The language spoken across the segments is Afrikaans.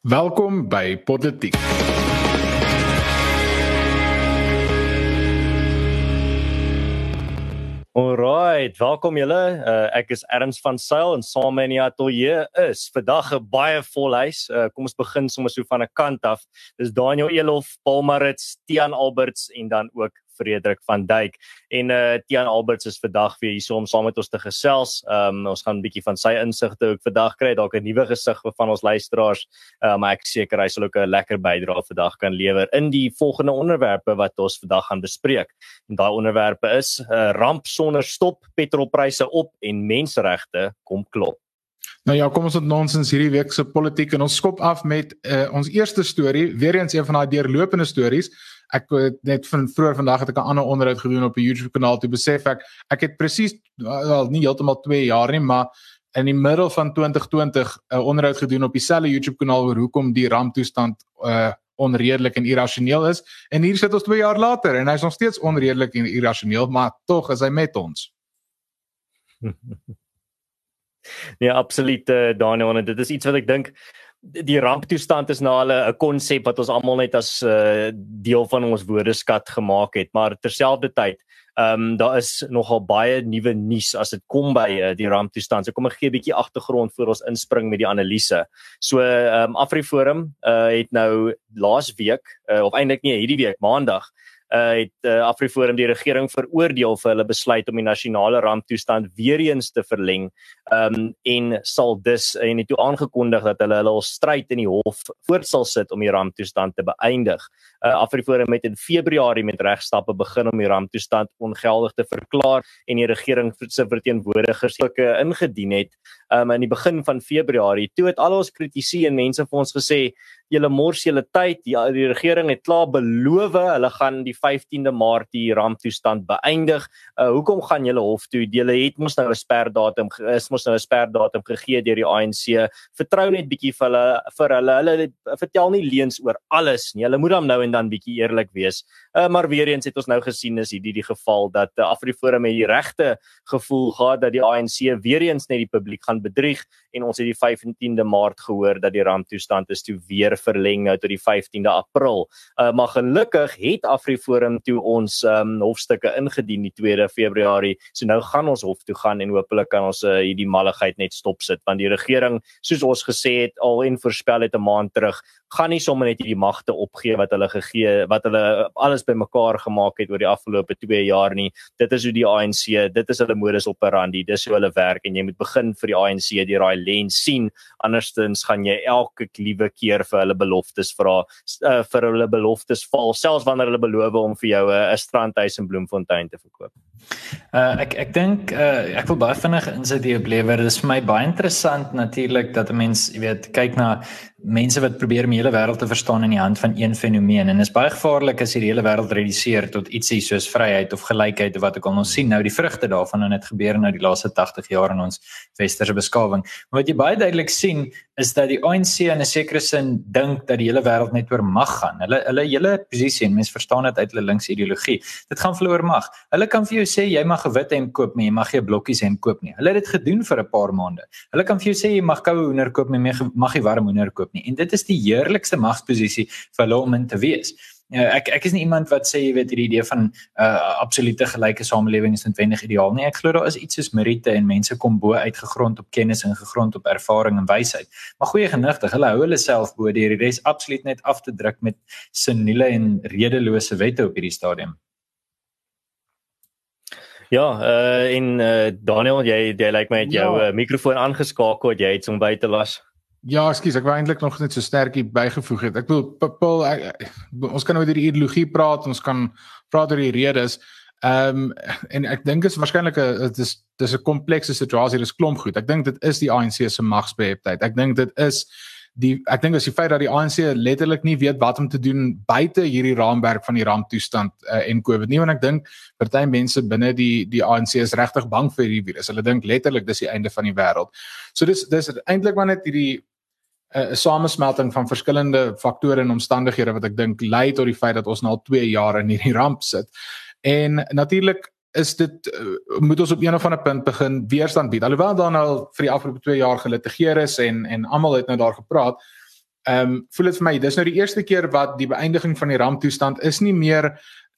Welkom by Politiek. Alright, welkom julle. Uh, ek is Erns van Sail en saam in die ateljee is vandag 'n baie vol huis. Uh, kom ons begin sommer so van 'n kant af. Dis Daniel Elof, Paul Marits, Tian Alberts en dan ook Frederik van Duyk en uh Tian Alberts is vandag weer hier om saam met ons te gesels. Um ons gaan 'n bietjie van sy insigte ook vandag kry, dalk 'n nuwe gesig van ons luisteraars. Uh maar ek seker hy sal ook 'n lekker bydrae vandag kan lewer in die volgende onderwerpe wat ons vandag gaan bespreek. En daai onderwerpe is 'n uh, ramp sonder stop, petrolpryse op en menseregte kom klop. Nou ja, kom ons het nonsens hierdie week se politiek en ons skop af met uh, ons eerste storie, weer eens een van daai deurlopende stories ek het net van vroeër vandag het ek 'n ander onderhoud gedoen op 'n YouTube kanaal toe besef ek ek het presies wel nie heeltemal 2 jaar nie maar in die middel van 2020 'n onderhoud gedoen op dieselfde YouTube kanaal oor hoekom die ramptoestand uh onredelik en irrasioneel is en hier sit ons 2 jaar later en hy's nog steeds onredelik en irrasioneel maar tog is hy met ons. Ja, absoluut uh, Daniel en dit is iets wat ek dink die ramptoestand is nou al 'n konsep wat ons almal net as uh, deel van ons woordeskat gemaak het, maar terselfdertyd, ehm um, daar is nogal baie nuwe nuus as dit kom by uh, die ramptoestand. So kom ek gee 'n bietjie agtergrond voor ons inspring met die analise. So ehm um, Afriforum uh, het nou laas week uh, of eintlik nie hierdie week, Maandag uh, het uh, Afriforum die regering veroordeel vir hulle besluit om die nasionale ramptoestand weer eens te verleng um, en sal dus en het toe aangekondig dat hulle hulle stryd in die hof voort sal sit om die ramptoestand te beëindig. Uh, Afriforum het in Februarie met regstappe begin om die ramptoestand ongeldig te verklaar en die regering se verteenwoordigers ook uh, ingedien het um, in die begin van Februarie. Toe het al ons kritisie en mense vir ons gesê julle mors julle tyd. Die, die regering het klaar beloof hulle gaan die 15de Maart die ramptoestand beëindig. Uh, hoekom gaan julle hof toe? Julle het mos nou 'n sperdatum is mos nou 'n sperdatum gegee deur die ANC. Vertrou net bietjie vir hulle vir hulle. Hulle vertel nie leuns oor alles nie. Hulle moet dan nou en dan bietjie eerlik wees. Uh, maar weer eens het ons nou gesien is hierdie die geval dat uh, Afriforum het die regte gevoel gehad dat die ANC weer eens net die publiek gaan bedrieg en ons het die 15de Maart gehoor dat die ramptoestand is toe weer verleng nou tot die 15de April. Uh maar gelukkig het Afriforum toe ons um hofstukke ingedien die 2de Februarie. So nou gaan ons hof toe gaan en hopelik kan ons uh, hierdie malligheid net stop sit want die regering soos ons gesê het al en voorspel het 'n maand terug gaan nie sommer net hierdie magte opgee wat hulle gegee wat hulle alles bymekaar gemaak het oor die afgelope 2 jaar nie. Dit is hoe die ANC, dit is hulle modus operandi, dis hoe hulle werk en jy moet begin vir die ANC deur daai lens sien. Andersins gaan jy elke liewe keer vir hulle beloftes vra, uh, vir hulle beloftes val, selfs wanneer hulle beloof om vir jou 'n uh, strandhuis in Bloemfontein te verkoop. Uh, ek ek dink uh, ek wil baie vinnig insit hier op lewer. Dit is vir my baie interessant natuurlik dat 'n mens, jy weet, kyk na mense wat probeer om die hele wêreld te verstaan in die hand van een fenomeen en dit is baie gevaarlik as jy die hele wêreld reduseer tot ietsie soos vryheid of gelykheid of wat ook al ons sien nou die vrugte daarvan en dit gebeur nou die laaste 80 jaar in ons westerse beskawing. Maar wat jy baie duidelik sien is dat die ANC in 'n sekere sin dink dat die hele wêreld net oor mag gaan. Hulle hulle hele posisie en mense verstaan dit uit hulle linkse ideologie. Dit gaan verloor mag. Hulle kan vir jou sê jy mag 'n wit hemp koop, maar jy mag nie blokkies hemp koop nie. Hulle het dit gedoen vir 'n paar maande. Hulle kan vir jou sê jy mag koue hoender koop, maar jy mag nie warm hoender koop nie. En dit is die heerlikste magsposisie vir hulle om in te wees. Ja, ek ek is nie iemand wat sê jy weet hierdie idee van 'n uh, absolute gelyke samelewing is noodwendig ideaal nie. Ek glo daar is iets soos meriete en mense kom bo uit gegrond op kennis en gegrond op ervaring en wysheid. Maar goeie genigtig, hulle hou hulle self bo deur die res absoluut net af te druk met seniele en redelose wette op hierdie stadium. Ja, uh in uh, Daniel, jy jy lyk like my het jou ja. uh, mikrofoon aangeskakel, jy het hom by te las. Ja, ekskuus, ek wou eintlik nog net so sterkie bygevoeg het. Ek wil Paul ons kan oor die ideologie praat, ons kan praat oor die redes. Ehm um, en ek dink is waarskynlik 'n dit is dis 'n komplekse situasie, dis klomp goed. Ek dink dit is die ANC se magsbeheptheid. Ek dink dit is die ek dink as die feit dat die ANC letterlik nie weet wat om te doen buite hierdie raamwerk van die ramptoestand uh, en COVID nie want ek dink party mense binne die die ANC is regtig bang vir hierdie virus. Hulle dink letterlik dis die einde van die wêreld. So dis dis eintlik maar net hierdie eh, 'n uh, samesmelting van verskillende faktore en omstandighede wat ek dink lei tot die feit dat ons nou al 2 jaar in hierdie ramp sit. En natuurlik is dit uh, moet ons op een of ander punt begin weerstand bied. Alhoewel daar nou vir die afgelope 2 jaar gelitigeer is en en almal het nou daar gepraat, Ehm um, voel dit vir my dis nou die eerste keer wat die beëindiging van die ramptoestand is nie meer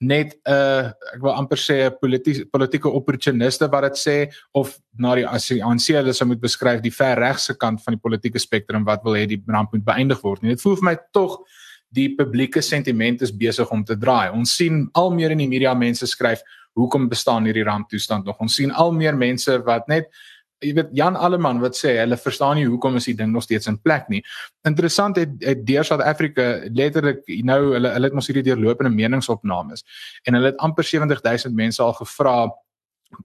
net 'n uh, ek wil amper sê 'n politieke politieke opportuniste wat dit sê of na die as die ANC hulle sou moet beskryf die ver regse kant van die politieke spektrum wat wil hê die ramp moet beëindig word. Dit voel vir my tog die publieke sentiment is besig om te draai. Ons sien al meer in die media mense skryf hoekom bestaan hierdie ramptoestand nog? Ons sien al meer mense wat net jy weet Jan Alleman wat sê hulle verstaan nie hoekom is die ding nog steeds in plek nie. Interessant het, het deur South Africa letterlik nou hulle hulle het mos hierdie deurlopende meningsopnames en hulle het amper 70000 mense al gevra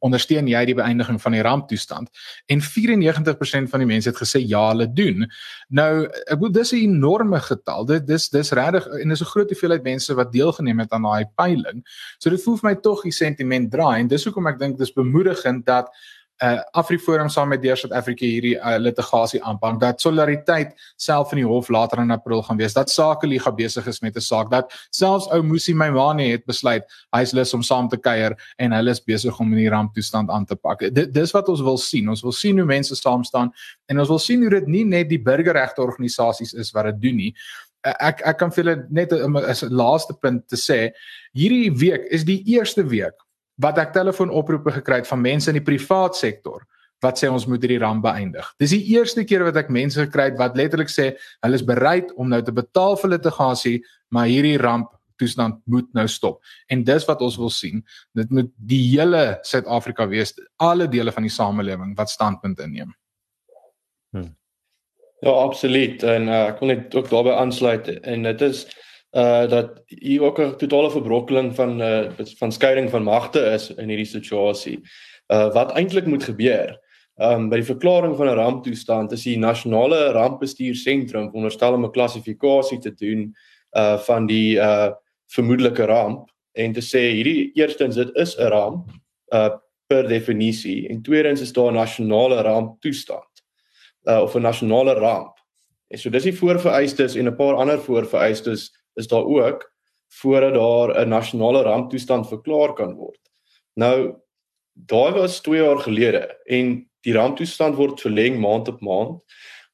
ondersteun jy die beëindiging van die ramptoestand? En 94% van die mense het gesê ja hulle doen. Nou ek bedoel dis 'n enorme getal. Dit dis dis regtig en dis 'n groot hoeveelheid mense wat deelgeneem het aan daai peiling. So dit voel vir my tog die sentiment draai en dis hoekom ek dink dis bemoedigend dat uh Afriforum saam met Deur South Africa hierdie uh, litigasie aanpak dat solidariteit self in die hof later in April gaan wees dat Sakeliga besig is met 'n saak dat selfs ou Musi Maimane het besluit hy is lus om saam te kuier en hulle is besig om in die ramptoestand aan te pak. Dit dis wat ons wil sien. Ons wil sien hoe mense saam staan en ons wil sien hoe dit nie net die burgerregte organisasies is wat dit doen nie. Uh, ek ek kan vir julle net 'n laaste punt te sê. Hierdie week is die eerste week wat ek telefoonoproepe gekry het van mense in die privaat sektor wat sê ons moet hierdie ramp beëindig. Dis die eerste keer wat ek mense gekry het wat letterlik sê hulle is bereid om nou te betaal vir litigasie, maar hierdie ramp toestand moet nou stop. En dis wat ons wil sien. Dit moet die hele Suid-Afrika wees, alle dele van die samelewing wat standpunt inneem. Hmm. Ja, absoluut. En uh, ek wil net ook daarbey aansluit en dit is uh dat hier ook 'n totale verbrokkeling van uh van skeiding van magte is in hierdie situasie. Uh wat eintlik moet gebeur? Um by die verklaring van 'n ramptoestand is die nasionale rampbestuursentrum veronderstel om 'n klassifikasie te doen uh van die uh vermoedelike ramp en te sê hierdie eerstens dit is 'n ramp uh per definisie en tweedens is daar 'n nasionale ramptoestand uh of 'n nasionale ramp. En so dis die voorvereistes en 'n paar ander voorvereistes is daar ook voordat daar 'n nasionale ramptoestand verklaar kan word. Nou daai was 2 jaar gelede en die ramptoestand word verleng maand op maand.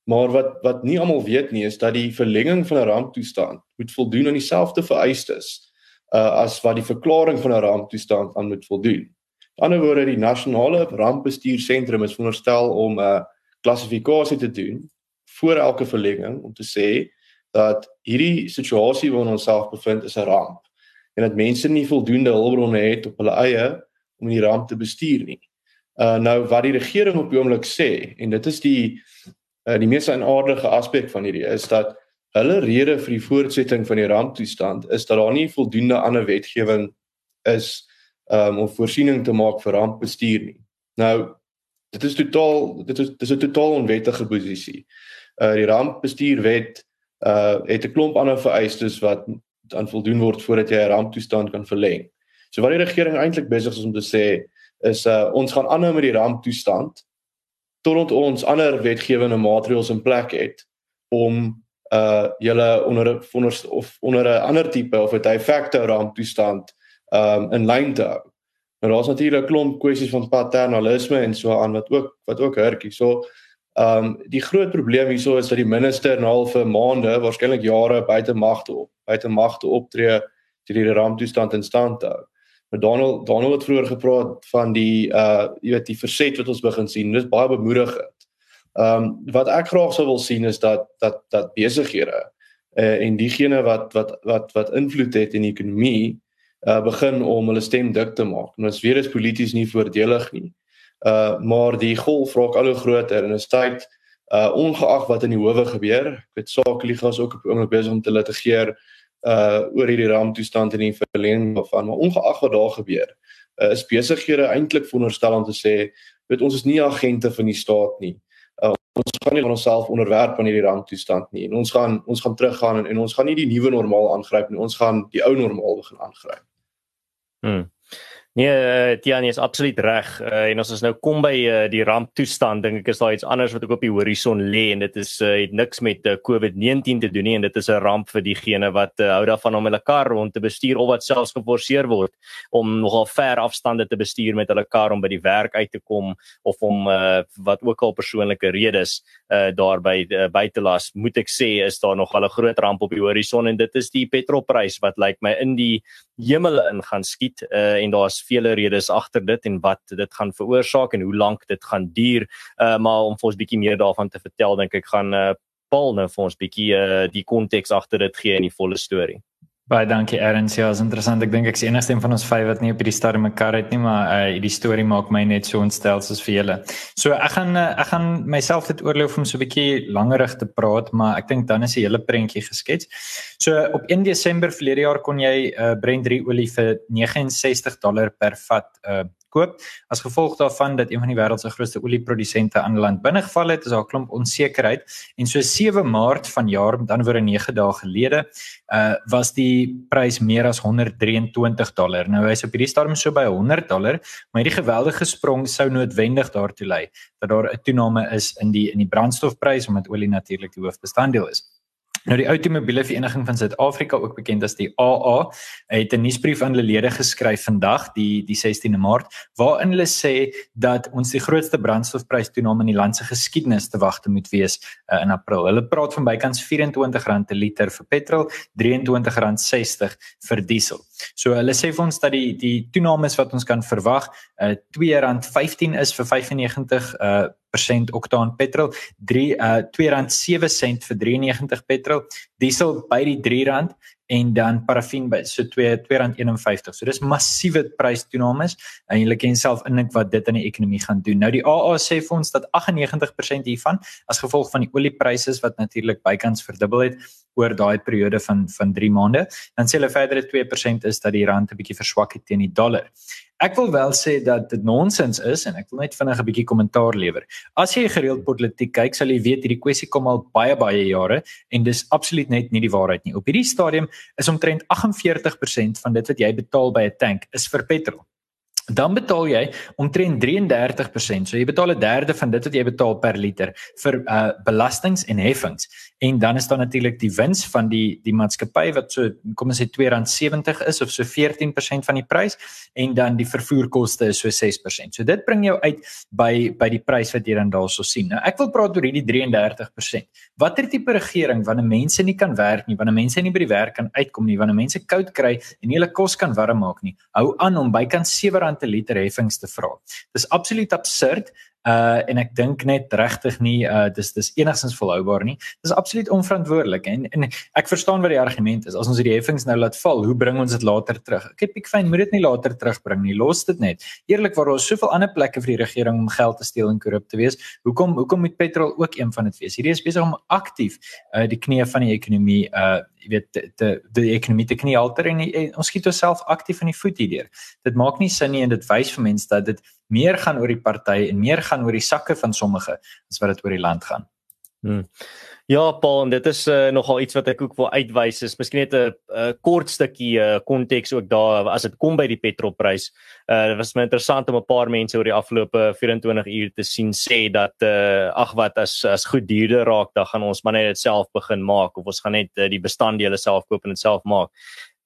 Maar wat wat nie almal weet nie is dat die verlenging van 'n ramptoestand moet voldoen aan dieselfde vereistes uh as wat die verklaring van 'n ramptoestand aan moet voldoen. Aan die ander woorde die nasionale rampbestuursentrum is veronderstel om 'n uh, klassifikasie te doen voor elke verlenging om te sê dat hierdie situasie waarin ons self bevind is 'n ramp en dat mense nie voldoende hulpbronne het op hulle eie om die ramp te bestuur nie. Uh nou wat die regering op die oomblik sê en dit is die uh, die mees aardige aspek van hierdie is dat hulle rede vir die voortsetting van die ramptoestand is dat daar nie voldoende ander wetgewing is um, om voorsiening te maak vir rampbestuur nie. Nou dit is totaal dit is dis 'n totaal onwettige posisie. Uh die rampbestuurwet uh het 'n klomp ander vereistes wat dan voldoen word voordat jy 'n ramptoestand kan verleng. So wat die regering eintlik besig is om te sê is uh ons gaan aanhou met die ramptoestand totdat ons ander wetgewende maatreëls in plek het om uh julle onder onder of onder 'n ander tipe of 'n de facto ramptoestand um in lyn te hou. Nou daar's natuurlik 'n klomp kwessies van paternalisme en so aan wat ook wat ook hurkie. So Ehm um, die groot probleem hierso is dat die minister na halfe maande, waarskynlik jare buite magte op, buite magte optree deur die ramptoestand in stand te hou. Maar Donald Donald het vroeër gepraat van die uh jy weet die verset wat ons begin sien. Dis baie bemoedigend. Ehm um, wat ek graag sou wil sien is dat dat dat besighede uh en diegene wat wat wat wat invloed het in die ekonomie uh begin om hulle stem dik te maak. Ons dit is polities nie voordelig nie. Uh maar die golf raak al hoe groter en is tyd uh ongeag wat in die howe gebeur. Ek weet Sakeliga is ook op oomblik besig om te litigeer uh oor hierdie ramptoestand en die verlenging daarvan, maar ongeag wat daar gebeur, uh, is besighede eintlik veronderstel om te sê, weet ons is nie agente van die staat nie. Uh, ons gaan nie onsself onderwerp aan hierdie ramptoestand nie. En ons gaan ons gaan teruggaan en, en ons gaan nie die nuwe normaal aangryp nie. Ons gaan die ou normaal begin aangryp. Hmm. Nee, uh, Tiani is absoluut reg. Uh, en ons nou kom by uh, die ramptoestand, dink ek is daar iets anders wat ook op die horison lê en dit is uh, het niks met uh, COVID-19 te doen nie en dit is 'n ramp vir diegene wat uh, hou daarvan om hulle kar rond te bestuur of wat selfs geforseer word om nogal ver afstande te bestuur met hulle kar om by die werk uit te kom of om uh, wat ook al persoonlike redes uh, daarby uh, by te las. Moet ek sê is daar nog 'n groot ramp op die horison en dit is die petrolprys wat lyk like my in die hemele in gaan skiet uh, en daar's vele redes agter dit en wat dit gaan veroorsaak en hoe lank dit gaan duur. Uh maar om vir ons bietjie meer daarvan te vertel, dink ek gaan uh Paul nou vir ons bietjie uh die konteks agter dit gee in die volle storie. Baie dankie Erns. Ja, is interessant. Ek dink ek is enigste een van ons vyf wat nie op hierdie stadium mekaar het nie, maar uh hierdie storie maak my net so ontstel soos vir julle. So ek gaan uh, ek gaan myself dit oorloop om so 'n bietjie langerig te praat, maar ek dink dan is die hele prentjie geskets. So op 1 Desember verlede jaar kon jy uh Brent 3 olie vir 69 dollar per vat uh koop. As gevolg daarvan dat een van die wêreld se grootste olieprodusente aan land binnegeval het, is daar 'n klomp onsekerheid en so 7 Maart vanjaar, met ander woorde 9 dae gelede, uh was die prys meer as 123 dollar. Nou hy's op hierdie stadium so by 100 dollar, maar hierdie geweldige sprong sou noodwendig daartoe lei dat daar 'n toename is in die in die brandstofprys omdat olie natuurlik die hoofbestanddeel is. Nou die Outomobiele Vereniging van Suid-Afrika, ook bekend as die AA, het 'n nuusbrief aan hulle lede geskryf vandag, die die 16de Maart, waarin hulle sê dat ons die grootste brandstofprystoename in die land se geskiedenis te wagte moet wees uh, in April. Hulle praat van bykans R24 per liter vir petrol, R23.60 vir diesel. So hulle sê vir ons dat die die toename wat ons kan verwag, uh, R2.15 is vir 95 uh persent oktaan petrol, 3 uh R2.07 vir 93 petrol, diesel by die R3 en dan parafin by so 2 R2.51. So dis massiewe prystoenames en jy kan self indink wat dit aan die ekonomie gaan doen. Nou die AA sê vir ons dat 98% hiervan as gevolg van die oliepryse wat natuurlik bykans verdubbel het oor daai periode van van 3 maande. Dan sê hulle verder dat 2% is dat die rand 'n bietjie verswak het teen die dollar. Ek wil wel sê dat dit nonsens is en ek wil net vinnig 'n bietjie kommentaar lewer. As jy gereeld politiek kyk, sal jy weet hierdie kwessie kom al baie baie jare en dis absoluut net nie die waarheid nie. Op hierdie stadium is omtrent 48% van dit wat jy betaal by 'n tank is vir petrol dan betaal jy omtrent 33%. So jy betaal 'n derde van dit wat jy betaal per liter vir uh belastings en heffings. En dan is daar natuurlik die wins van die die maatskappy wat so kom ons sê R2.70 is of so 14% van die prys en dan die vervoerkoste is so 6%. So dit bring jou uit by by die prys wat jy dan daarso sien. Nou ek wil praat oor hierdie 33%. Watter tipe regering wanneer mense nie kan werk nie, wanneer mense nie by die werk kan uitkom nie, wanneer mense koud kry en nie hulle kos kan warm maak nie, hou aan om bykans R7 liter heffings te vra. Dis absoluut absurd uh en ek dink net regtig nie uh dis dis enigstens volhoubaar nie. Dis absoluut onverantwoordelik en en ek verstaan wat die argument is. As ons hierdie heffings nou laat val, hoe bring ons dit later terug? Ek het pikfyn moet dit nie later terugbring nie. Los dit net. Eerlikwaar daar is soveel ander plekke vir die regering om geld te steel en korrup te wees. Hoekom hoekom moet petrol ook een van dit wees? Hierdie is besig om aktief uh die knie van die ekonomie uh jy weet die die ekonomie te knie alter en, en ons skiet osself aktief in die voet hierdeur. Dit maak nie sin nie en dit wys vir mense dat dit meer gaan oor die party en meer gaan oor die sakke van sommige as wat dit oor die land gaan. Hmm. Ja, Paul, dit is uh, nogal iets wat ek ook wil uitwys is. Miskien net 'n uh, kort stukkie uh, konteks ook daar as dit kom by die petrolprys. Uh dit was my interessant om 'n paar mense oor die afgelope 24 uur te sien sê dat uh ag wat as as goed duurder raak, dan gaan ons maar net dit self begin maak of ons gaan net uh, die bestanddele self koop en dit self maak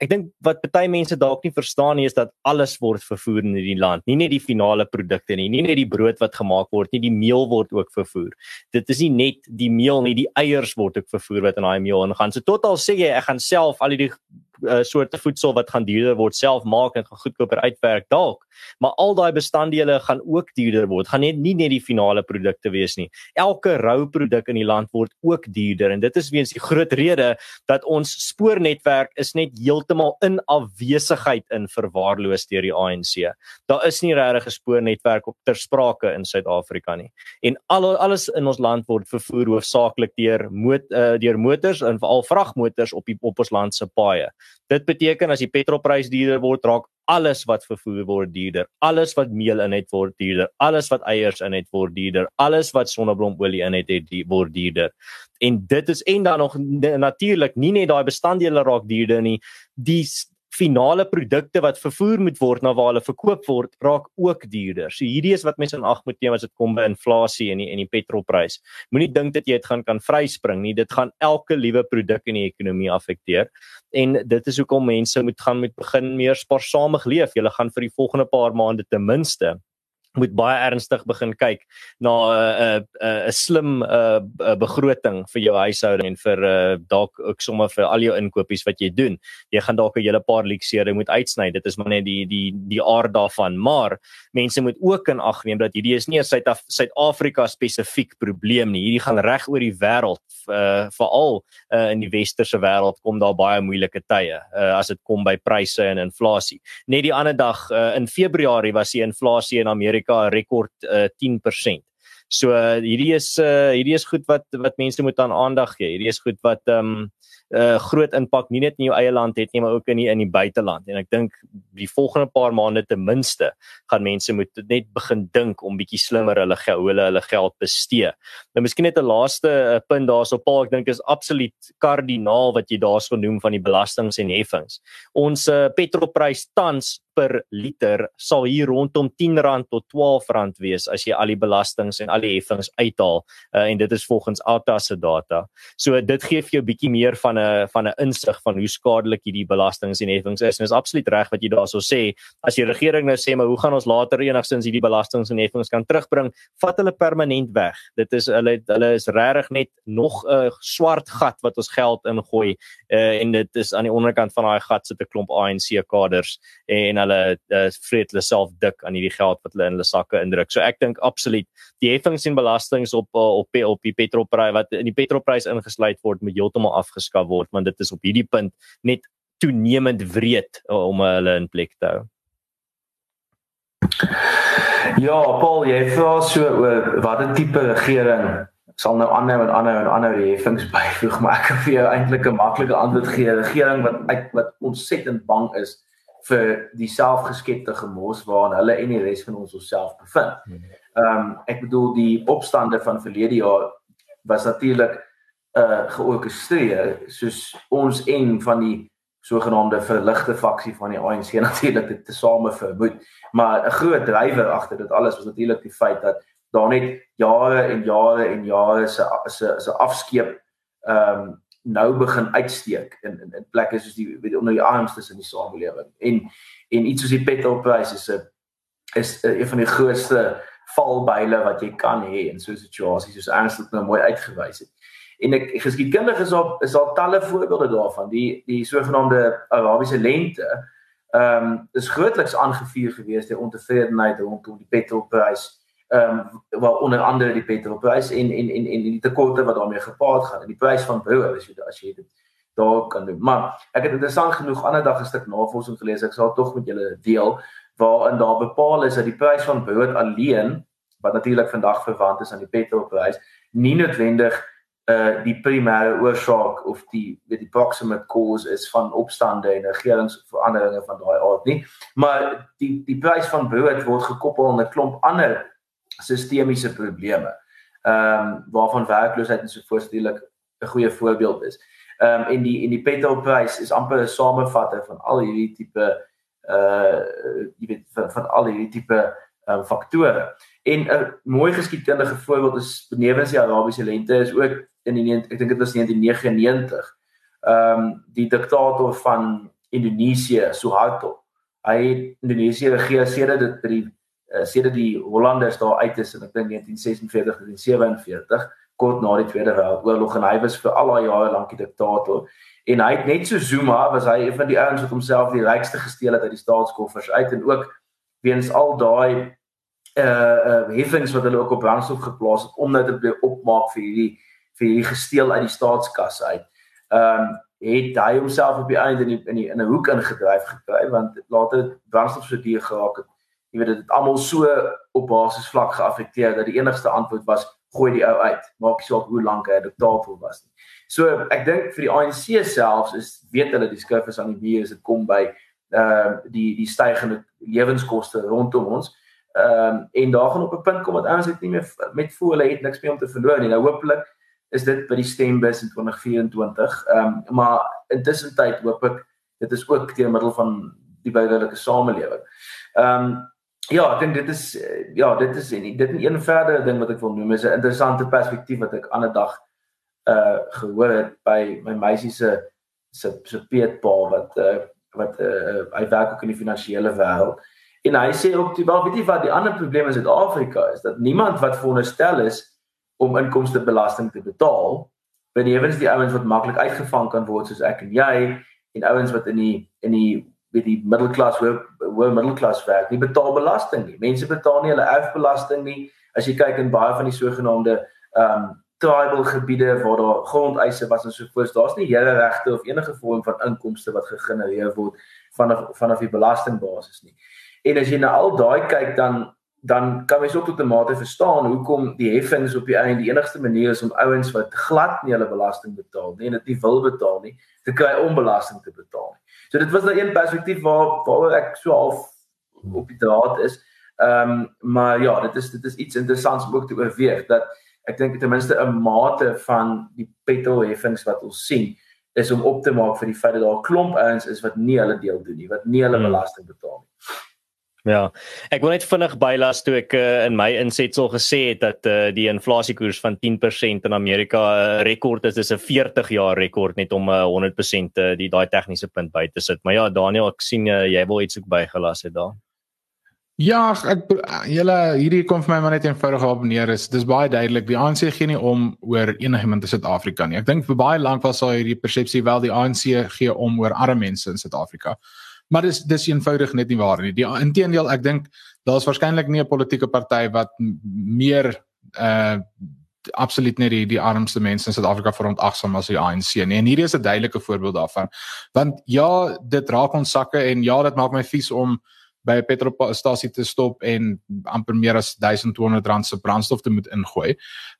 ek dink wat baie mense dalk nie verstaan nie is dat alles word vervoer in hierdie land. Nie net die finale produkte nie, nie net die brood wat gemaak word nie, die meel word ook vervoer. Dit is nie net die meel nie, die eiers word ook vervoer wat in daai meel ingaan. So tot al sê jy ek gaan self al die uh, soorte voedsel wat gaan duurder word self maak en gaan goedkoper uitwerk dalk maar al daai bestanddele gaan ook duurder word. Gaan net nie net die finale produkte wees nie. Elke rou produk in die land word ook duurder en dit is weens die groot rede dat ons spoornetwerk is net heeltemal in afwesigheid in verwaarloos deur die ANC daar is nie regtig 'n spoornetwerk op ter sprake in Suid-Afrika nie. En al alles in ons land word vervoer hoofsaaklik deur mot, uh, deur motors en veral vragmotors op die op ons land se paaie. Dit beteken as die petrolprys duurder word, raak alles wat vervoer word duurder. Alles wat meel in het word duurder. Alles wat eiers in het word duurder. Alles wat sonneblomolie in het, het word duurder. En dit is en dan nog natuurlik nie net daai bestanddele raak duurder nie. Die finale produkte wat vervoer moet word na waar hulle verkoop word raak ook duurder. So hierdie is wat mense in ag moet neem as dit kom by inflasie en die en die petrolprys. Moenie dink dat jy dit gaan kan vryspring nie. Dit gaan elke liewe produk in die ekonomie afekteer. En dit is hoekom mense moet gaan moet begin meer spaarsamig leef. Jy gaan vir die volgende paar maande ten minste moet baie ernstig begin kyk na 'n 'n 'n slim uh, begroting vir jou huishouding en vir uh, dalk ook sommer vir al jou inkopies wat jy doen. Jy gaan dalk 'n hele paar leksere moet uitsny. Dit is maar net die die die aard daarvan. Maar mense moet ook in ag neem dat hierdie is nie 'n Suid-Afrika spesifiek probleem nie. Hierdie gaan reg oor die wêreld, uh, veral uh, in die westerse wêreld kom daar baie moeilike tye uh, as dit kom by pryse en inflasie. Net die ander dag uh, in Februarie was die inflasie in Amerika Amerika 'n rekord uh, 10%. So uh, hierdie is uh, hierdie is goed wat wat mense moet aan aandag gee. Hierdie is goed wat ehm um, 'n uh, groot impak nie net in jou eie land het nie, maar ook in die in die buiteland. En ek dink die volgende paar maande ten minste gaan mense moet net begin dink om bietjie slimmer hulle geld, hulle hulle geld bestee. Nou miskien net 'n laaste uh, punt daarso Paul, ek dink is absoluut kardinaal wat jy daarso genoem van die belastings en heffings. Ons uh, petrolprys tans per liter sal hier rondom R10 tot R12 wees as jy al die belastings en al die heffings uithaal uh, en dit is volgens Alta se data. So dit gee vir jou bietjie meer van 'n van 'n insig van hoe skadelik hierdie belastings en heffings is. En dit is absoluut reg wat jy daarso sê. As die regering nou sê maar hoe gaan ons later enigstens hierdie belastings en heffings kan terugbring, vat hulle permanent weg. Dit is hulle hulle is regtig net nog 'n uh, swart gat wat ons geld ingooi uh, en dit is aan die onderkant van daai gat sit 'n klomp ANC kaders en hulle uh, vreet hulle self dik aan hierdie geld wat hulle in hulle sakke indruk. So ek dink absoluut die heffings en belastings op uh, op op die petrolprys wat in die petrolprys ingesluit word moet heeltemal afgeskaf word want dit is op hierdie punt net toenemend wreed uh, om hulle in plek te hou. Ja, Paul, jy vra so oor watter tipe regering sal nou aanhou en aanhou en aanhou die heffings byvoeg, maar ek kan vir jou eintlik 'n maklike antwoord gee. 'n Regering wat wat ontsettend bang is vir die selfgeskepte gemors waarin hulle en die res van ons osself bevind. Hmm. Ehm um, ek bedoel die opstande van verlede jaar was natuurlik uh georkestreer soos ons en van die sogenaamde verligte faksie van die ANC natuurlik dit tesame vermoed. Maar 'n groot drywer agter dit alles was natuurlik die feit dat daar net jare en jare en jare se se se afskeep ehm um, nou begin uitsteek in in, in plekke soos die weet onder die armstes in die samelewing. En en iets soos die petrolprys is 'n is een van die grootste valbyle wat jy kan hê in so 'n situasie soos ernstig nou mooi uitgewys het. En ek geskiedkundig is op is daar talle voorbeelde daarvan. Die die sogenaamde Arabiese lente ehm um, is grootliks aangevuur gewees deur ontevredenheid rondom die petrolprys ehm um, waar onder andere die petrolprys en en en en die tekorte wat daarmee gepaard gaan en die prys van brood as jy as jy dit daar kan doen. Maar ek het interessant genoeg ander dag 'n stuk navorsing gelees. Ek sal tog met julle deel waarin daar bepaal is dat die prys van brood alleen wat natuurlik vandag verwant is aan die petrolprys nie noodwendig uh die primêre oorsaak of die weet die proximate cause is van opstande en regeringsveranderinge van daai aard nie maar die die prys van brood word gekoppel aan 'n klomp ander sistemiese probleme. Ehm um, waarvan werkloosheid en so voorstellik 'n goeie voorbeeld is. Ehm um, en die en die petrolprys is amper 'n samevatting van al hierdie tipe uh jy weet van, van al hierdie tipe um, faktore. En 'n mooi geskiedkundige voorbeeld is benewens die Arabiese lente is ook in die ek dink dit was 1999. Ehm um, die diktator van Indonesië, Suharto. Hy het Indonesië regeer sedert dit by die uh, sedert die Hollanders daar uit is in ek dink 1946 en 47 kort na die Tweede Wêreldoorlog en hy was vir al daai jare lank die diktator en hy het net so Zuma was hy een van die ouens wat homself die rykste gesteel het uit die staatskoffers uit en ook weens al daai uh uh heffings wat hulle ook op brandstof geplaas het om dit te opmaak vir hierdie vir hierdie gesteel uit die staatskas uit. Ehm um, het hy homself op die einde in die, in die, in 'n hoek ingedryf gekry want later brandstof so duur geraak het jy weet dit het almal so op basis vlak geaffekteer dat die enigste antwoord was gooi die ou uit. Maak nie saak hoe lank hy diktator was nie. So ek dink vir die ANC selfs is weet hulle die skrif is aan die muur as dit kom by ehm uh, die die stygende lewenskoste rondom ons. Ehm um, en daar gaan op 'n punt kom wat ouens dit nie meer met voel hulle het niks meer om te verloor nie. Nou hopelik is dit by die stembus in 2024 ehm um, maar intussen tyd hoop ek dit is ook deur middel van die burgerlike samelewing. Ehm um, ja, ek dink dit is ja, dit is en dit 'n een verdere ding wat ek wil noem is 'n interessante perspektief wat ek ander dag uh gehoor het by my meisie se se se peetpa wat uh wat uh hy werk ook in die finansiële wêreld. En hy sê ook die wel weet jy wat die ander probleem in Suid-Afrika is dat niemand wat veronderstel is om inkomstebelasting te betaal benewens die ouens wat maklik uitgevang kan word soos ek en jy en ouens wat in die in die weet die middelklas hoë hoë middelklas werk nie betaal belasting nie. Mense betaal nie hulle erfbelasting nie. As jy kyk in baie van die sogenaamde ehm um, tribal gebiede waar daar grondeise was en so voort, daar's nie hele regte of enige vorm van inkomste wat gegenereer word vanaf vanaf die belastingbasis nie. En as jy na al daai kyk dan dan kan mens ook tot 'n mate verstaan hoekom die heffings op die einde die enigste manier is om ouens wat glad nie hulle belasting betaal nie en dit nie wil betaal nie, te kry om belasting te betaal. Nie. So dit was nou een perspektief waar waar ek so half op die draad is. Ehm um, maar ja, dit is dit is iets interessants om ook te oorweeg dat ek dink ten minste 'n mate van die petrolheffings wat ons sien is om op te maak vir die feit dat daar 'n klomp ouens is wat nie hulle deel doen nie, wat nie hulle hmm. belasting betaal nie. Ja. Ek wil net vinnig bylas toe ek uh, in my insetsel gesê het dat uh, die inflasiekoers van 10% in Amerika 'n uh, rekord is. Dis 'n 40 jaar rekord net om uh, 100% uh, die daai tegniese punt by te sit. Maar ja, Daniel, ek sien uh, jy wil iets ook bygelas het daar. Ja, ek julle hierdie kom vir my maar net eenvoudig op neer is. Dis baie duidelik. Die ANC gee nie om oor enigiemand in Suid-Afrika nie. Ek dink vir baie lank was daar hierdie persepsie wel die ANC gee om oor arme mense in Suid-Afrika. Maar dis dis eenvoudig net nie waar nie. Die inteendeel, ek dink daar's waarskynlik nie 'n politieke party wat meer uh absoluut net die die armste mense in Suid-Afrika verontagsaam as die ANC nie. En hierdie is 'n duidelike voorbeeld daarvan. Want ja, dit raak ons sakke en ja, dit maak my vies om by 'n petrolstasie te stop en amper meer as 1200 rand se brandstof te moet ingooi.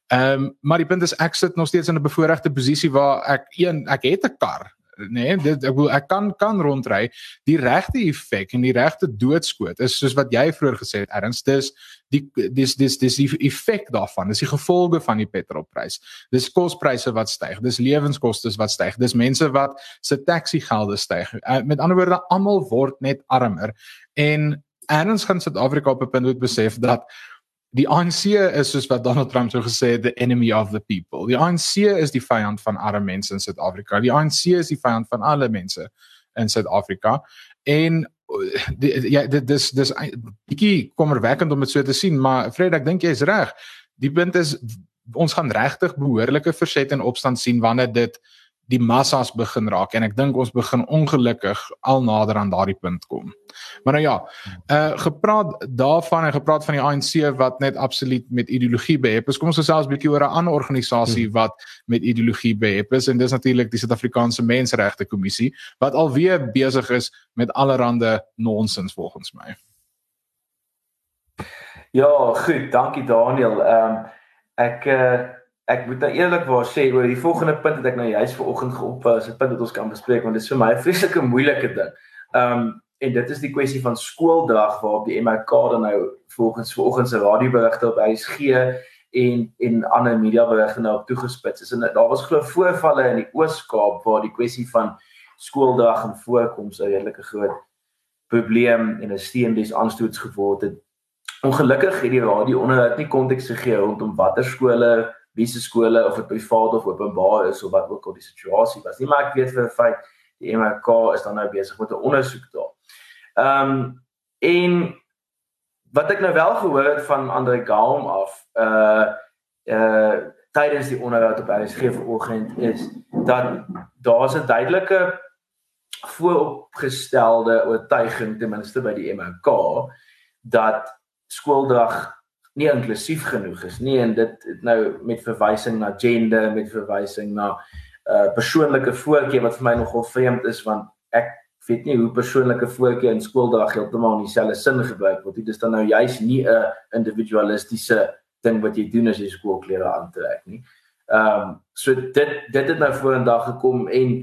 Ehm um, maar die punt is ek sit nog steeds in 'n bevoordeelde posisie waar ek een ek het 'n kar nee dit ek wil ek kan kan rondry. Die regte effek en die regte doodskoot is soos wat jy vroeër gesê het erns dis die dis dis dis die effek daarvan. Dis die gevolge van die petrolprys. Dis kospryse wat styg. Dis lewenskoste wat styg. Dis mense wat se taxi gelde styg. Uh, met ander woorde almal word net armer. En erns gaan Suid-Afrika op 'n punt moet besef dat die ANC is soos wat Donald Trump so gesê het the enemy of the people. Die ANC is die vyand van arme mense in Suid-Afrika. Die ANC is die vyand van alle mense in Suid-Afrika. En ja dit dis dis bietjie kommerwekkend om dit so te sien, maar ek dink jy's reg. Die punt is ons gaan regtig behoorlike verset en opstand sien wanneer dit die massas begin raak en ek dink ons begin ongelukkig al nader aan daardie punt kom. Maar nou ja, uh gepraat daarvan en gepraat van die ANC wat net absoluut met ideologie behep is. Kom ons gesels 'n bietjie oor 'n ander organisasie hmm. wat met ideologie behep is en dis natuurlik die Suid-Afrikaanse Menseregte Kommissie wat alweer besig is met allerlei nonsens volgens my. Ja, goed, dankie Daniel. Ehm um, ek uh ek moet nou eerlikwaar sê oor die volgende punt wat ek nou juist vanoggend geop was, 'n punt wat ons kan bespreek want dit is vir my 'n vreeslike moeilike ding. Ehm um, en dit is die kwessie van skooldag waarop die MK dan nou volgens vanoggend se radioberigte op HSG en en ander media berigte nou op toegespits is. En daar was glo voorvalle in die Oos-Kaap waar die kwessie van skooldag en voorkoms 'n redelike groot probleem en 'n steendes aanstoots geword het. Ongelukkig het die radio onderhoud nie konteks gegee rondom watter skole wie se skole of dit privaat of openbaar is of wat ook al die situasie was. Nie maar ek weet vir 'n feit die MK is dan nou besig met 'n ondersoek daar. Ehm um, en wat ek nou wel gehoor het van Andre Gaum af uh uh tydens die onderhoud op RSG vanoggend is dat daar's 'n duidelike vooropgestelde oortuiging ten minste by die MK dat skooldag nie inklusief genoeg is nie en dit nou met verwysing na gender met verwysing na uh persoonlike voorkeur wat vir my nogal vreemd is want ek weet nie hoe persoonlike voorkeur in skooldag heeltemal in dieselfde sin gebruik word dit is dan nou juis nie 'n individualistiese ding wat jy doen as jy skoolklere aantrek nie. Ehm um, so dit dit het nou vorendag gekom en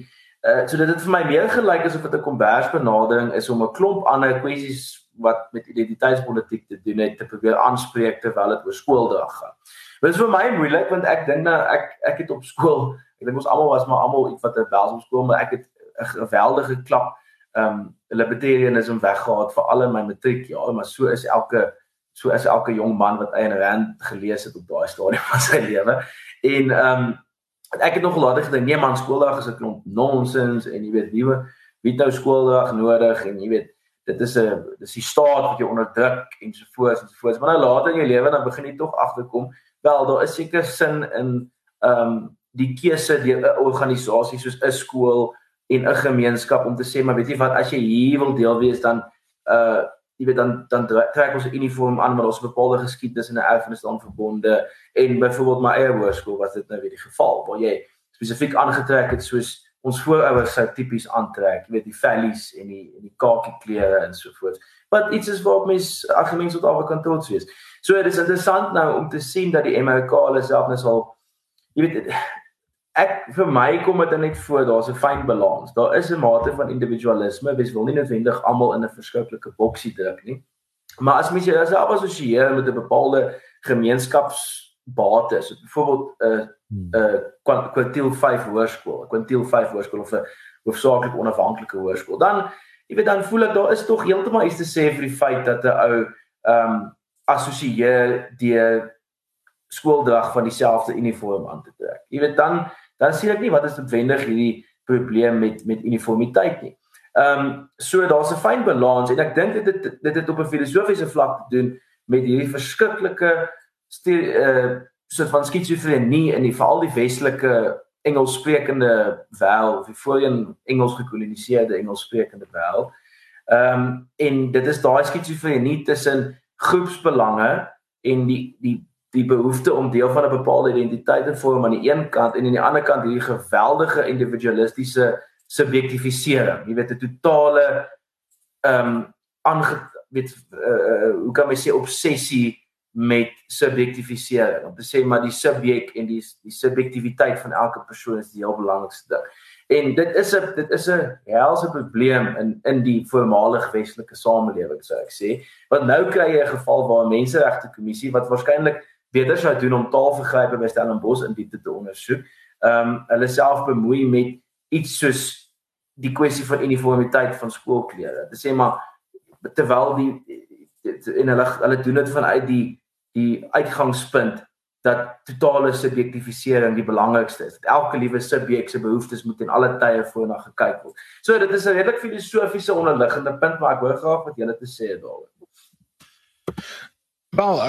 uh so dit het vir my meer gelyk asof dit 'n kombersbenadering is om 'n klomp ander kwessies wat met identiteitspolitiek te doen het te probeer aanspreek terwyl dit oor skooldag gaan. Dit is vir my moeilik want ek dink nou ek ek het op skool, ek dink ons almal was maar almal iets wat 'n bels op skool, maar ek het 'n geweldige klap ehm um, libertarianism weggehaal vir al my matriek ja, maar so is elke so is elke jong man wat Ayn Rand gelees het op daai stadium van sy lewe. En ehm um, ek het nog later gedink nee man skooldag is 'n klomp nonsens en jy weet wie wie nou skooldag nodig en jy weet dit is 'n dis die staat wat jou onderdruk en so voort en so voort. Maar nou later in jou lewe dan begin jy tog agterkom wel daar is seker sin in ehm um, die keuse deur 'n organisasie soos 'n skool en 'n gemeenskap om te sê maar weet jy wat as jy hier wil deel wees dan uh jy weet dan dan trek ons 'n uniform aan maar ons bepaalde geskiedenis en 'n erfenis dan verbonde en byvoorbeeld my eie hoërskool was dit nou weer die geval waar jy spesifiek aangetrek het soos ons voorouers sou tipies aantrek jy weet die vellies en die en die kakie klere en so voort wat iets is waarop mens algemeen tot albe kan trots wees so dit is interessant nou om te sien dat die MOK hulle self net al jy weet ek vir my kom dit net voor daar's 'n fyn balans. Daar is 'n mate van individualisme, mens wil nie noodwendig almal in 'n verskriklike boksie druk nie. Maar as mens jouself as assosieer met 'n bepaalde gemeenskapsbates, so byvoorbeeld 'n 'n kwartiel 5 hoërskool, 'n kwartiel 5 hoërskool of 'n hoofsaaklik onafhanklike hoërskool, dan jy weet dan voel ek daar is tog heeltemal iets te sê vir die feit dat 'n ou ehm um, assosieer die skooldrag van dieselfde uniform aan te trek. Jy weet dan dan sien ek nie wat is noodwendig hierdie probleem met met uniformiteit nie. Ehm um, so daar's 'n fyn balans en ek dink dit dit dit het op 'n filosofiese vlak te doen met hierdie verskriklike uh soort van skizofrenie in die veral die westelike Engelssprekende wêreld of die voorheen Engels gekoloniseerde Engelssprekende wêreld. Ehm um, en dit is daai skizofrenie tussen groepsbelange en die die die behoefte om deel van 'n bepaalde identiteit te vorm aan die een kant en aan die ander kant hierdie geweldige individualistiese subjektifisering. Jy weet 'n totale ehm um, aange weet uh, hoe kan mens sê obsessie met subjektifisering. Om te sê maar die subjek en die die subjektiwiteit van elke persoon is die heel belangrikste ding. En dit is 'n dit is 'n helse probleem in in die voormalige westelike samelewing sou ek sê. Want nou kry jy 'n geval waar 'n menseregte kommissie wat waarskynlik beter sou doen om taalvergrype by Stellenbosch in diepte te ondersoek. Ehm um, hulle self bemoei met iets soos die kwessie van uniformiteit van skoolklere. Dit sê maar terwyl die in hulle hulle doen dit vanuit die die uitgangspunt dat totale subjektifisering die belangrikste is. Dat elke liewe subjek se behoeftes moet in alle tye voorna gekyk word. So dit is 'n redelik filosofiese onderliggende punt maar ek hoor graag wat julle te sê daaroor. Wel,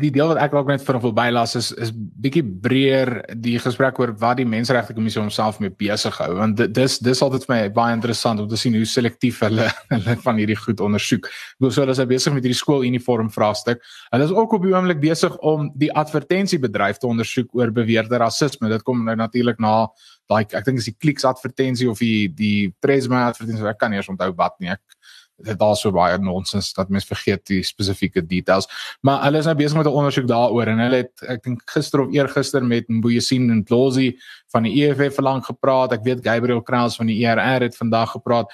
die deel wat ek ook net vir hom bylas is is bietjie breër die gesprek oor wat die menseregte kommissie homself mee besig hou want dis dis altyd vir my baie interessant om te sien hoe selektief hulle hulle van hierdie goed ondersoek. Ek bedoel so hulle is besig met hierdie skooluniform vraagstuk. Hulle is ook op die oomblik besig om die advertensiebedryf te ondersoek oor beweerde rasisme. Dit kom nou natuurlik na daai ek dink is die Clicks advertensie of die die Presma advertensie. Ek kan nie eens onthou wat nie. Ek dit daar so baie nonsens dat mense vergeet die spesifieke details. Maar hulle is nou besig met 'n ondersoek daaroor en hulle het ek dink gister of eergister met Mboyesien en Plosi van die EFF verlang gepraat. Ek weet Gabriel Kraus van die ERR het vandag gepraat.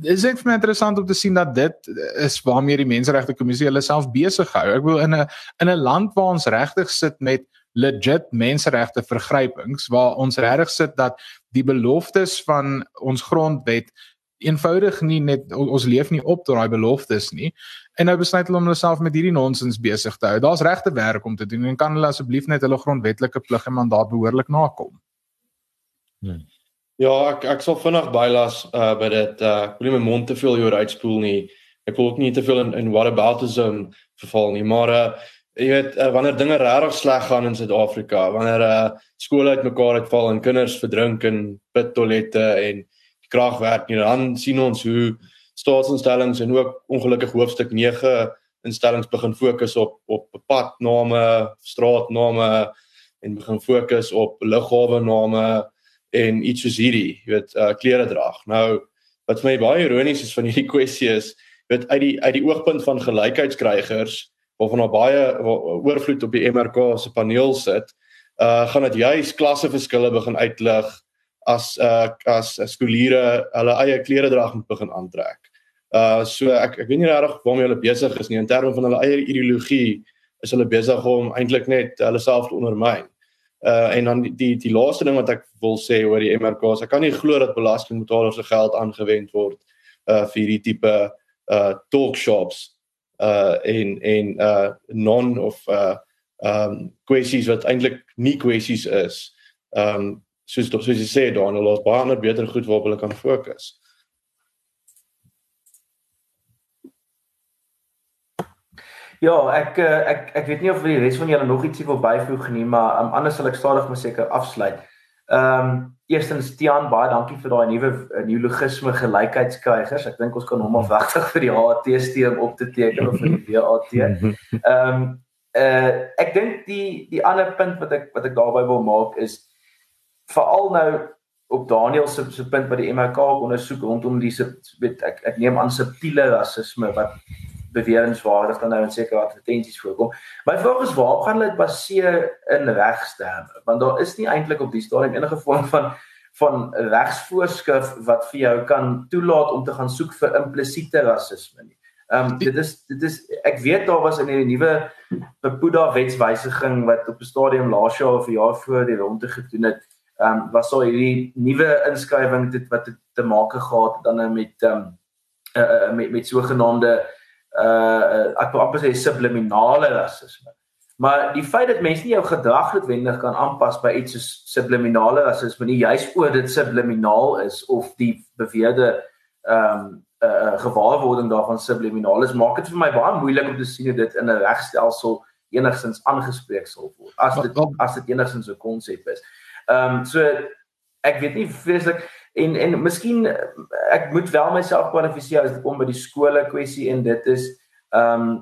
Dit is ek vir my interessant om te sien dat dit is waarmee die menseregte kommissie hulle self besig hou. Ek wil in 'n in 'n land waar ons regtig sit met legit menseregte vergrypings waar ons regtig sit dat die beloftes van ons grondwet eenvoudig nie net ons leef nie op tot daai beloftes nie. En nou besluit hulle om hulle self met hierdie nonsens besig te hou. Daar's regte werk om te doen en kan hulle asseblief net hulle grondwetlike plig en mandaat behoorlik nakom. Hmm. Ja, ek ek sal vinnig bylas uh by dit uh ek wil nie my mond te veel oor uitspoel nie. Ek wil ook nie te veel in in whataboutism verval nie, maar uh jy weet uh, wanneer dinge regtig sleg gaan in Suid-Afrika, wanneer uh skole uitmekaar uitval en kinders verdrink in pittoilette en kragwerk nie. Dan sien ons hoe staatsinstellings en ook ongelukkig hoofstuk 9 instellings begin fokus op op padname, straatname en begin fokus op lughawe name en iets soos hierdie, jy weet, uh, klere drag. Nou wat vir my baie ironies is van hierdie kwessie is, weet uit die uit die oogpunt van gelykheidskrygers waarvan daar baie oorvloed op die MRK se paneel sit, uh gaan dit juis klasseverskille begin uitlig as uh as skooliere hulle eie klere drag moet begin aantrek. Uh so ek ek weet nie regtig waarmee hulle besig is nie in terme van hulle eie ideologie is hulle besig om eintlik net hulle self te ondermyn. Uh en dan die die, die laaste ding wat ek wil sê oor die MRKs, ek kan nie glo dat belastingbetalers se geld aangewend word uh vir hierdie tipe uh talk shops uh en en uh non of uh um kwessies wat eintlik nie kwessies is. Um soos soos jy sê Daniel, ons baie ander beter goed waarop hulle kan fokus. Ja, ek eh, ek ek weet nie of die res van julle nog ietsie wil byvoeg nie, maar um, anders sal ek stadig maar seker afsluit. Ehm um, eerstens Tian, baie dankie vir daai nuwe eh, neologisme gelykheidskruigers. Ek dink ons kan hom afwagtig vir die HAT steem op te teken of vir die WAT. Ehm um, uh ek dink die die ander punt wat ek wat ek daarby wil maak is veral nou op Daniel se se punt by die MK ondersoek rondom die weet ek ek neem aan subtiele rasisme wat beweringswaardig dan nou in sekere advertensies voorkom. My vraag is waar gaan hulle dit baseer in regsterme? Want daar is nie eintlik op die stadium enige vorm van van regsvoorskrif wat vir jou kan toelaat om te gaan soek vir implisiete rasisme nie. Ehm um, dit is dit is ek weet daar was in die nuwe Bepoeda wetswysiging wat op 'n stadium laas jaar of 'n jaar voor die ronde gedoen het, ehm um, was daar hierdie nuwe inskrywing dit wat te maak gehad het dan nou met ehm um, uh, met met sogenaamde uh ek wil amper sê subliminale rasisme. Maar die feit dat mense nie jou gedrag noodwendig kan aanpas by iets soos subliminale rasisme nie, juis oor dit subliminaal is of die beweerde ehm um, uh gewaarwording daarvan subliminaal is, maak dit vir my baie moeilik om te sien hoe dit in 'n regstelsel enigstens aangespreek sal word. As dit as dit enigstens 'n konsep is. Ehm um, so ek weet nie vreeslik en en miskien ek moet wel myself kwalifiseer as dit kom by die skole kwessie en dit is ehm um,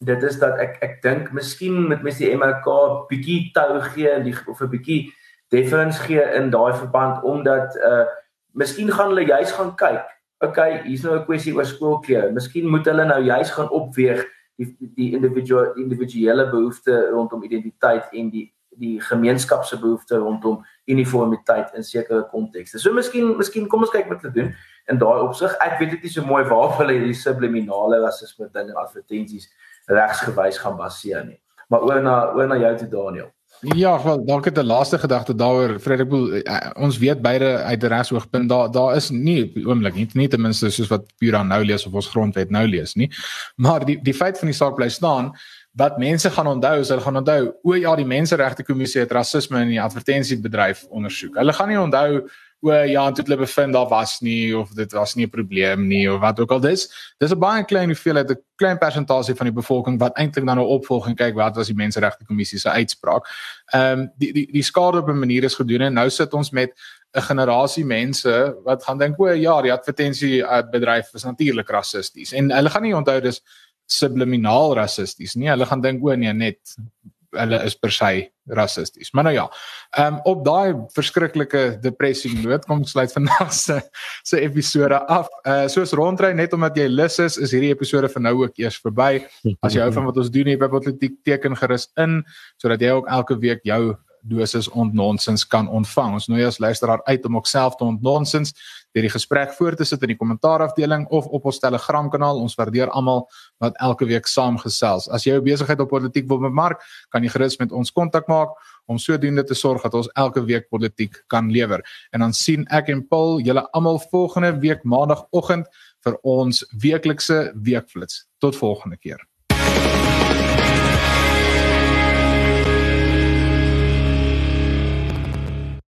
dit is dat ek ek dink miskien moet mens die MOK bietjie tou gee en die of 'n bietjie deference gee in daai verband omdat uh miskien gaan hulle juis gaan kyk. Okay, hier's nou 'n kwessie oor skoolklere. Miskien moet hulle nou juis gaan opweeg die die individuele individuele behoeftes rondom identiteit en die die gemeenskap se behoeftes rondom uniformiteit in sekere kontekste. So miskien miskien kom ons kyk wat hulle doen in daai opsig. Ek weet dit nie so mooi waar hulle hierdie subliminale rasisme ding in advertensies regsgewys gaan baseer nie. Maar oor na oor na jou toe Daniel. Ja, wel, dalk het 'n laaste gedagte daaroor, Frederik Boel. Eh, ons weet beide uit 'n regsoogpunt daar daar is nie oomblik nie, nie ten minste soos wat Pura nou lees of ons grondwet nou lees nie. Maar die die feit van die saak bly staan wat mense gaan onthou is hulle gaan onthou o ja die menseregte kommissie het rasisme in die advertensiebedryf ondersoek. Hulle gaan nie onthou o ja en toe hulle bevind daar was nie of dit was nie 'n probleem nie of wat ook al dis. Dis 'n baie klein hoeveelheid 'n klein persentasie van die bevolking wat eintlik dan nou opvolg en kyk wat was die menseregte kommissie se uitspraak. Ehm um, die die die skade op 'n manier is gedoen en nou sit ons met 'n generasie mense wat gaan dink o ja die advertensie bedryf is natuurlik rassisties en hulle gaan nie onthou dis subliminaal rassisties nie. Hulle gaan dink o nee net hulle is per se rassisties. Maar nou ja. Ehm um, op daai verskriklike depressie noot kom sluit vandag se se episode af. Uh soos rondry net omdat jy lus is, is hierdie episode vir nou ook eers verby. As jy hou van wat ons doen hier by Politiek teken gerus in sodat jy ook elke week jou dosis ontnonsens kan ontvang. Ons nooi as luisteraar uit om ook self te ontnonsens deur die gesprek voor te sit in die kommentaarafdeling of op ons Telegram kanaal. Ons waardeer almal wat elke week saamgesels. As jy jou besigheid op politiek wil bemark, kan jy gerus met ons kontak maak om sodoende te sorg dat ons elke week politiek kan lewer. En dan sien ek en Paul julle almal volgende week maandagooggend vir ons weeklikse weekflits. Tot volgende keer.